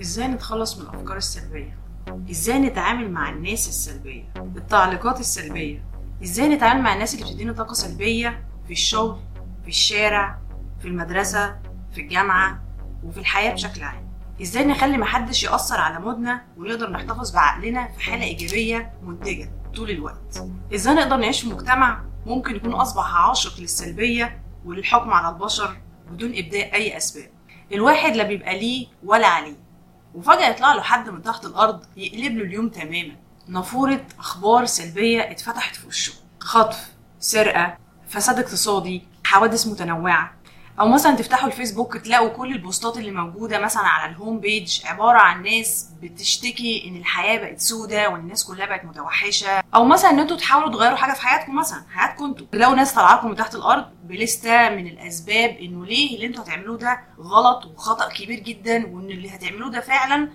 إزاي نتخلص من الأفكار السلبية؟ إزاي نتعامل مع الناس السلبية؟ التعليقات السلبية. إزاي نتعامل مع الناس اللي بتدينا طاقة سلبية في الشغل في الشارع في المدرسة في الجامعة وفي الحياة بشكل عام. إزاي نخلي محدش يأثر على مودنا ونقدر نحتفظ بعقلنا في حالة إيجابية منتجة طول الوقت. إزاي نقدر نعيش في مجتمع ممكن يكون أصبح عاشق للسلبية وللحكم على البشر بدون إبداء أي أسباب. الواحد لا بيبقى ليه ولا عليه. وفجأة يطلع له حد من تحت الأرض يقلب له اليوم تماما. نافورة أخبار سلبية اتفتحت في وشه. خطف سرقة فساد اقتصادي حوادث متنوعة. أو مثلا تفتحوا الفيسبوك تلاقوا كل البوستات اللي موجودة مثلا على الهوم بيج عبارة عن ناس بتشتكي إن الحياة بقت سودة وإن الناس كلها بقت متوحشة. أو مثلا إن أنتوا تحاولوا تغيروا حاجة في حياتكم مثلا حياتكم أنتوا. تلاقوا ناس طالعة لكم من تحت الأرض بلستة من الأسباب إنه ليه اللي أنتوا هتعملوه ده غلط وخطأ كبير جدا وإن اللي هتعملوه ده فعلا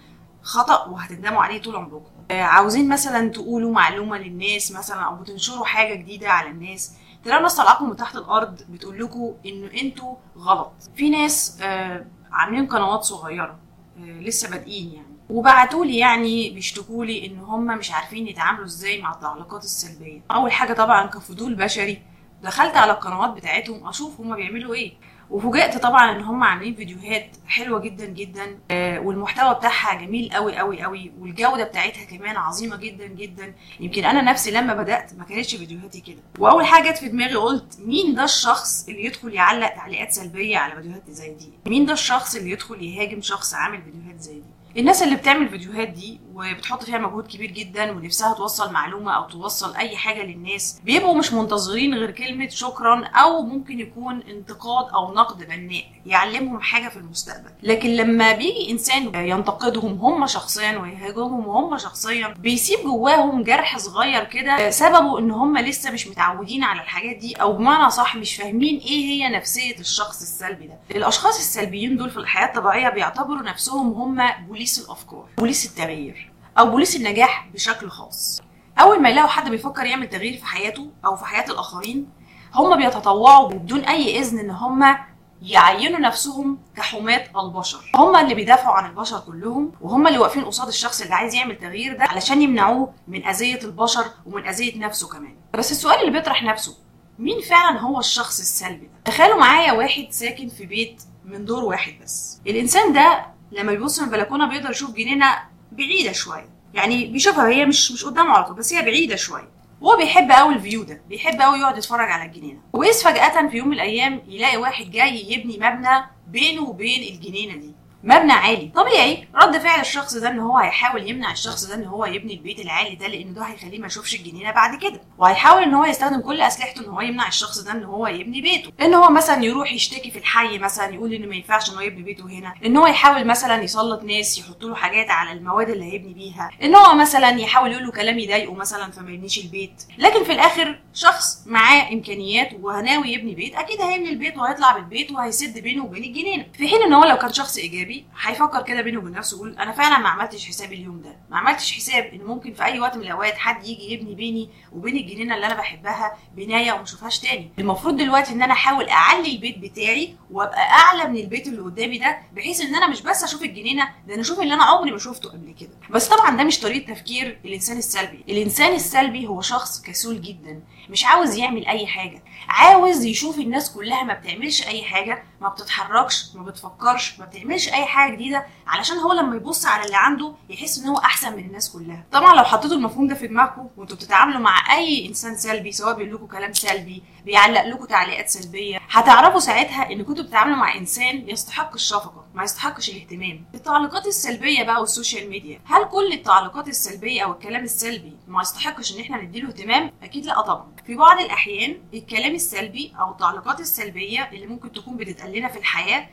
خطأ وهتندموا عليه طول عمركم. آه، عاوزين مثلا تقولوا معلومة للناس مثلا أو بتنشروا حاجة جديدة على الناس. تلاقوا ناس طالعاكم من تحت الأرض بتقول لكم إنه أنتوا غلط. في ناس آه عاملين قنوات صغيرة آه لسه بادئين يعني. وبعتوا لي يعني بيشتكوا لي إن هم مش عارفين يتعاملوا إزاي مع التعليقات السلبية. أول حاجة طبعا كفضول بشري دخلت على القنوات بتاعتهم أشوف هم بيعملوا إيه. وفوجئت طبعا إن هم عاملين فيديوهات حلوة جدا جدا آه، والمحتوى بتاعها جميل قوي قوي قوي والجودة بتاعتها كمان عظيمة جدا جدا. يمكن أنا نفسي لما بدأت ما كانتش فيديوهاتي كده. وأول حاجة جت في دماغي قلت مين ده الشخص اللي يدخل يعلق تعليقات سلبية على فيديوهات زي دي؟ مين ده الشخص اللي يدخل يهاجم شخص عامل فيديوهات زي دي؟ الناس اللي بتعمل فيديوهات دي وبتحط فيها مجهود كبير جدا ونفسها توصل معلومة أو توصل أي حاجة للناس بيبقوا مش منتظرين غير كلمة شكرا أو ممكن يكون انتقاد أو نقد بناء يعلمهم حاجة في المستقبل. لكن لما بيجي إنسان ينتقدهم هم شخصيا ويهاجمهم هم شخصيا بيسيب جواهم جرح صغير كده سببه إن هم لسه مش متعودين على الحاجات دي أو بمعنى صح مش فاهمين إيه هي نفسية الشخص السلبي ده. الأشخاص السلبيين دول في الحياة الطبيعية بيعتبروا نفسهم هم بوليس الأفكار بوليس التغيير. أو بوليس النجاح بشكل خاص. أول ما يلاقوا حد بيفكر يعمل تغيير في حياته أو في حياة الآخرين هم بيتطوعوا بدون أي إذن إن هم يعينوا نفسهم كحماة البشر. هم اللي بيدافعوا عن البشر كلهم وهم اللي واقفين قصاد الشخص اللي عايز يعمل تغيير ده علشان يمنعوه من أذية البشر ومن أذية نفسه كمان. بس السؤال اللي بيطرح نفسه مين فعلا هو الشخص السلبي ده؟ تخيلوا معايا واحد ساكن في بيت من دور واحد بس. الإنسان ده لما بيبص من البلكونة بيقدر يشوف جنينة بعيدة شوية يعني بيشوفها هي مش مش قدامه على طول بس هي بعيدة شوية وهو بيحب قوي الفيو ده بيحب قوي يقعد يتفرج على الجنينة. واذ فجأة في يوم من الأيام يلاقي واحد جاي يبني مبنى بينه وبين الجنينة دي. مبنى عالي. طبيعي. رد فعل الشخص ده ان هو هيحاول يمنع الشخص ده ان هو يبني البيت العالي ده لأن ده هيخليه ما يشوفش الجنينة بعد كده. وهيحاول إن هو يستخدم كل أسلحته إن هو يمنع الشخص ده إن هو يبني بيته. إن هو مثلا يروح يشتكي في الحي مثلا يقول إن ما ينفعش إن هو يبني بيته هنا. إن هو يحاول مثلا يسلط ناس يحط له حاجات على المواد اللي هيبني بيها. إن هو مثلا يحاول يقول له كلام يضايقه مثلا فما يبنيش البيت. لكن في الآخر شخص معاه إمكانيات وهناوي يبني بيت أكيد هيبني البيت وهيطلع بالبيت وهيسد بينه وبين الجنينة. في حين إن هو لو كان شخص إيجابي هيفكر كده بينه وبين نفسه يقول أنا فعلا ما عملتش حساب اليوم ده. ما عملتش حساب إن ممكن في أي وقت من الأوقات حد يجي يبني بيني وبين الجنينة اللي أنا بحبها بناية وما اشوفهاش تاني. المفروض دلوقتي إن أنا أحاول أعلي البيت بتاعي وأبقى أعلى من البيت اللي قدامي ده بحيث إن أنا مش بس أشوف الجنينة ده أنا أشوف اللي أنا عمري ما شفته قبل كده. بس طبعا ده مش طريقة تفكير الإنسان السلبي. الإنسان السلبي هو شخص كسول جدا مش عاوز يعمل أي حاجة. عاوز يشوف الناس كلها ما بتعملش أي حاجة ما بتتحركش ما بتفكرش ما بتعملش أي حاجة جديدة علشان هو لما يبص على اللي عنده يحس إن هو أحسن من الناس كلها. طبعا لو حطيتوا المفهوم ده في دماغكم وأنتوا بتتعاملوا مع أي إنسان سلبي سواء بيقول لكم كلام سلبي بيعلق لكم تعليقات سلبية هتعرفوا ساعتها إن كنتوا بتتعاملوا مع إنسان يستحق الشفقه ما يستحقش الاهتمام التعليقات السلبية بقى والسوشيال ميديا هل كل التعليقات السلبية أو الكلام السلبي ما يستحقش إن إحنا نديله اهتمام؟ أكيد لا طبعا. في بعض الأحيان الكلام السلبي أو التعليقات السلبية اللي ممكن تكون بتتقال لنا في الحياة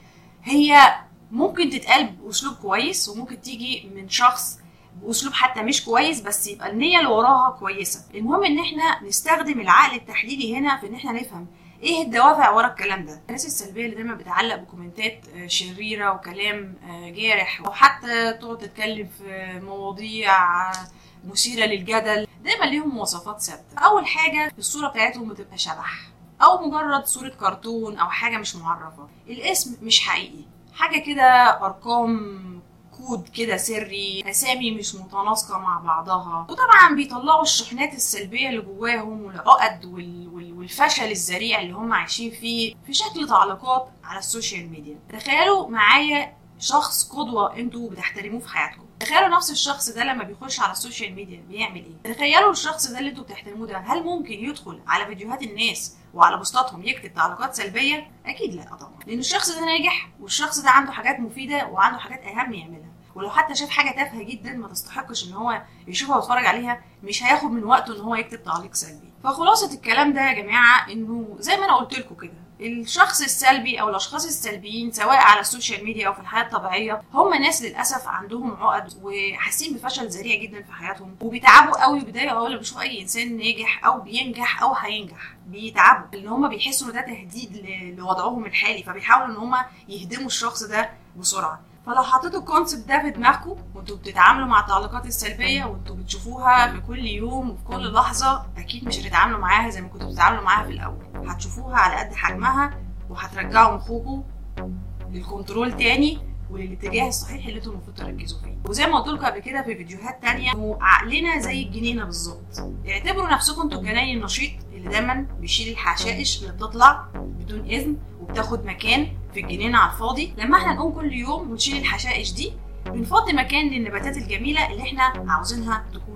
هي ممكن تتقال بأسلوب كويس وممكن تيجي من شخص بأسلوب حتى مش كويس بس يبقى النية اللي وراها كويسة. المهم إن إحنا نستخدم العقل التحليلي هنا في إن إحنا نفهم إيه الدوافع ورا الكلام ده. الناس السلبية اللي دايما بتعلق بكومنتات آه، شريرة وكلام آه، جارح وحتى تقعد تتكلم في مواضيع آه، مثيرة للجدل دايما ليهم مواصفات ثابتة. أول حاجة الصورة بتاعتهم بتبقى شبح أو مجرد صورة كرتون أو حاجة مش معرفة. الاسم مش حقيقي. حاجة كده أرقام كود كده سري أسامي مش متناسقة مع بعضها. وطبعا بيطلعوا الشحنات السلبية اللي جواهم والعقد وال... وال... والفشل الذريع اللي هم عايشين فيه في شكل تعليقات على السوشيال ميديا. تخيلوا معايا شخص قدوة أنتوا بتحترموه في حياتكم. تخيلوا نفس الشخص ده لما بيخش على السوشيال ميديا بيعمل إيه؟ تخيلوا الشخص ده اللي أنتوا بتحترموه ده هل ممكن يدخل على فيديوهات الناس وعلى بوستاتهم يكتب تعليقات سلبية؟ أكيد لا طبعا. لأن الشخص ده ناجح والشخص ده عنده حاجات مفيدة وعنده حاجات أهم يعملها. ولو حتى شاف حاجة تافهة جدا ما تستحقش إن هو يشوفها ويتفرج عليها مش هياخد من وقته إن هو يكتب تعليق سلبي. فخلاصة الكلام ده يا جماعة إنه زي ما أنا قلت لكم كده الشخص السلبي أو الأشخاص السلبيين سواء على السوشيال ميديا أو في الحياة الطبيعية هم ناس للأسف عندهم عقد وحاسين بفشل ذريع جدا في حياتهم وبيتعبوا قوي وبيضايقوا اول ما بيشوفوا أي إنسان ناجح أو بينجح أو هينجح بيتعبوا. لأن هم بيحسوا إن ده تهديد لوضعهم الحالي فبيحاولوا إن هم يهدموا الشخص ده بسرعة. فلو حطيتوا ال concept ده في دماغكم وأنتوا بتتعاملوا مع التعليقات السلبية وأنتوا بتشوفوها في كل يوم وفي كل لحظة أكيد مش هتتعاملوا معاها زي ما كنتوا بتتعاملوا معاها في الأول. هتشوفوها على قد حجمها وهترجعوا مخكم لل control تاني وللاتجاه الصحيح اللي أنتوا المفروض تركزوا فيه. وزي ما قلت لكم قبل كده في فيديوهات تانية انه عقلنا زي الجنينة بالظبط. اعتبروا نفسكم أنتوا الجناين النشيط اللي دايما بيشيل الحشائش اللي بتطلع بدون إذن وبتاخد مكان في الجنينة على الفاضي. لما إحنا نقوم كل يوم ونشيل الحشائش دي بنفضي مكان للنباتات الجميلة اللي إحنا عاوزينها تكون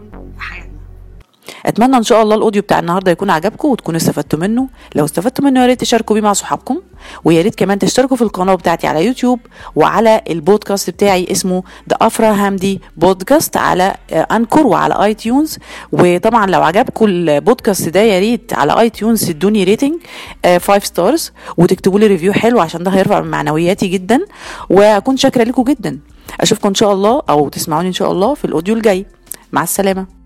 أتمنى إن شاء الله ال audio بتاع النهارده يكون عجبكم وتكونوا استفدتوا منه. لو استفدتوا منه يا ريت تشاركوا بيه مع صحابكم ويا ريت كمان تشتركوا في القناة بتاعتي على يوتيوب وعلى البودكاست بتاعي اسمه The Afra Hamdy Podcast على Anchor وعلى iTunes وطبعا لو عجبكم البودكاست ده يا ريت على iTunes تدوني rating 5 stars وتكتبوا لي review حلو عشان ده هيرفع من معنوياتي جدا. وأكون شاكرة لكم جدا. أشوفكم إن شاء الله أو تسمعوني إن شاء الله في ال audio الجاي. مع السلامة.